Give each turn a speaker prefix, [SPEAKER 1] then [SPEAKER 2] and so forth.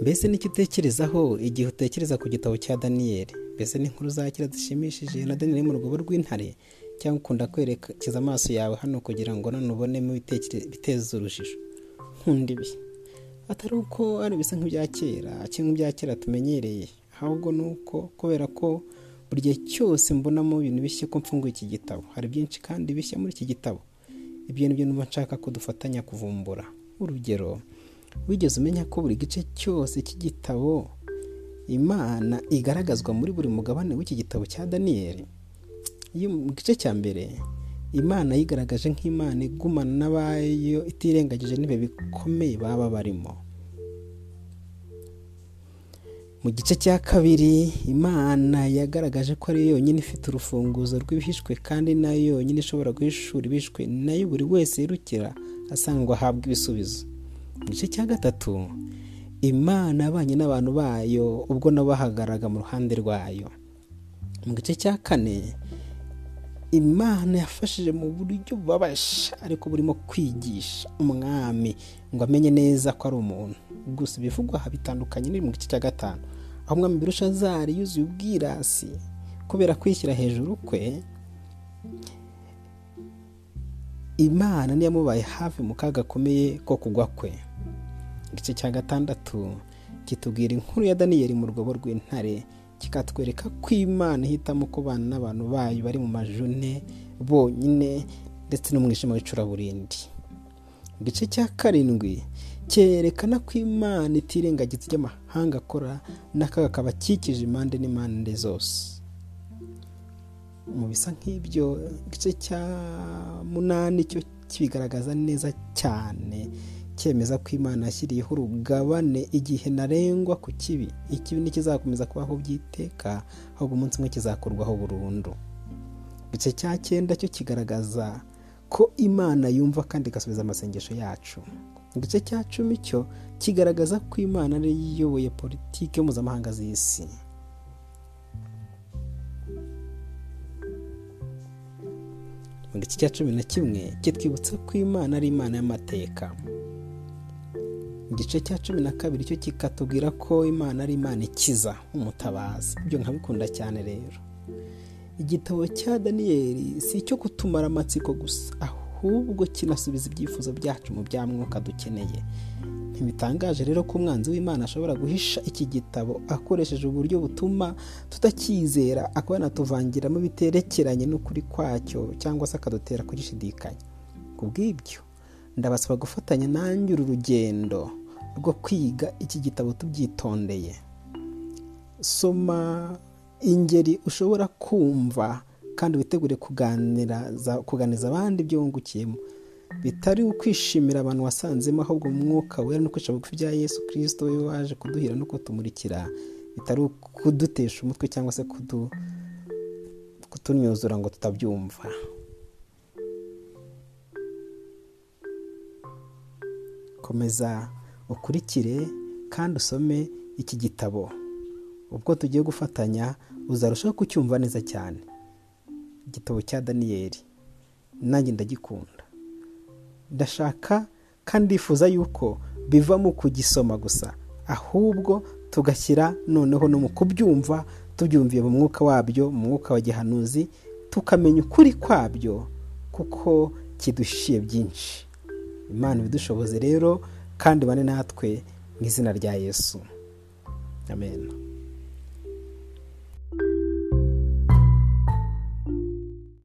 [SPEAKER 1] mbese ni cyo utekerezaho igihe utekereza ku gitabo cya daniyeli mbese n'inkuru za kera zishimishije na daniyeli mu rwobo rw'intare? Cyangwa ukunda kwerekeza amaso yawe hano kugira ngo none ubonemo ibiteza urujijo nkunda ibi. Atari uko ari ibisa nk'ibya kera cyangwa ibya kera tumenyereye. Ahubwo ni uko kubera ko buri gihe cyose mbonamo ibintu bishya ko mfunguye iki gitabo. Hari byinshi kandi bishya muri iki gitabo. Ibyo ni byo numva nshaka ko dufatanya kuvumbura. Urugero wigeze umenya ko buri gice cyose cy'igitabo imana igaragazwa muri buri mugabane w'iki gitabo cya daniyeli mu gice cya mbere imana yigaragaje nk'imana igumana n'abayo itirengagije n'ibihe bikomeye baba barimo. Mu gice cya kabiri imana yagaragaje ko ari yonyine ifite urufunguzo rw'ibihishwe kandi na yo yonyine ishobora guhishura ibishwe na yo buri wese yirukira asangwa ahabwa ibisubizo. Mu gice cya gatatu imana yabanye n'abantu bayo ubwo nabo bahagaraga mu ruhande rwayo. Mu gice cya kane imana yafashije mu buryo bubabaje ariko burimo kwigisha umwami ngo amenye neza ko ari umuntu. Gusa ibivugwa bitandukanye n'iri mu gice cya gatanu. Aho umwami birushazari yuzuye ubwirasi kubera kwishyira hejuru kwe imana niyamubaye hafi mu kaga gakomeye ko kugwa kwe. Igice cya gatandatu kitubwira inkuru ya daniyeli mu rwobo rw'intare kikatwereka ko imana ihitamo kubana n'abantu bayo bari mu majune bonyine ndetse n'umwijima w'icuraburindi. Igice cya karindwi cyerekana ko imana itirengagiza ibyo amahanga akora n'akaga kabakikije impande n'impande zose. Mu bisa nk'ibyo igice cya munani cyo kibigaragaza neza cyane. Cyemeza ko imana yashyiriyeho urugabane igihe ntarengwa ku kibi. Ikibi ntikizakomeza kubaho byiteka ahubwo umunsi umwe kizakurwaho burundu. Igice cya cyenda cyo kigaragaza ko imana yumva kandi igasubiza amasengesho yacu. Igice cya cumi cyo kigaragaza ko imana ariyo iyoboye politiki mpuzamahanga z'isi. Mu gice cya cumi na kimwe kitwibutsa ko imana ari imana y'amateka. Igice cya cumi na kabiri cyo kikatubwira ko imana ari imana ikiza umutabazi. Ibyo nkabikunda cyane rero. Igitabo cya daniyeli si icyo kutumara amatsiko gusa ahubwo kinasubiza ibyifuzo byacu mu bya mwuka dukeneye. Ntibitangaje rero ko umwanzi w'imana ashobora guhisha iki gitabo akoresheje uburyo butuma tutacyizera akaba yanatuvangiramo biterekeranye n'ukuri kwacyo cyangwa se akadutera kugishidikanya ku bw'ibyo ndabasaba gufatanya nanjye uru rugendo rwo kwiga iki gitabo tubyitondeye. Soma ingeri ushobora kumva kandi witegure kuganiriza abandi ibyo wungukiyemo. Bitari ukwishimira abantu wasanzemo ahubwo umwuka wera no kwica bugufi bya yesu kirisito we waje kuduhira no kutumurikira. Bitari ukudutesha umutwe cyangwa se kutunyuzura ngo tutabyumva. Komeza ukurikire kandi usome iki gitabo. Ubwo tugiye gufatanya uzarushaho kucyumva neza cyane. Igitabo cya daniyeli. Nanjye ndagikunda. Ndashaka kandi ndifuza yuko biva mu kugisoma gusa ahubwo tugashyira noneho no mu kubyumva tubyumviye mu mwuka wabyo mu mwuka wa gihanuzi tukamenya ukuri kwabyo kuko kidushiye byinshi. Imana ibidushoboze rero kandi bane natwe mu izina rya yesu. Amen.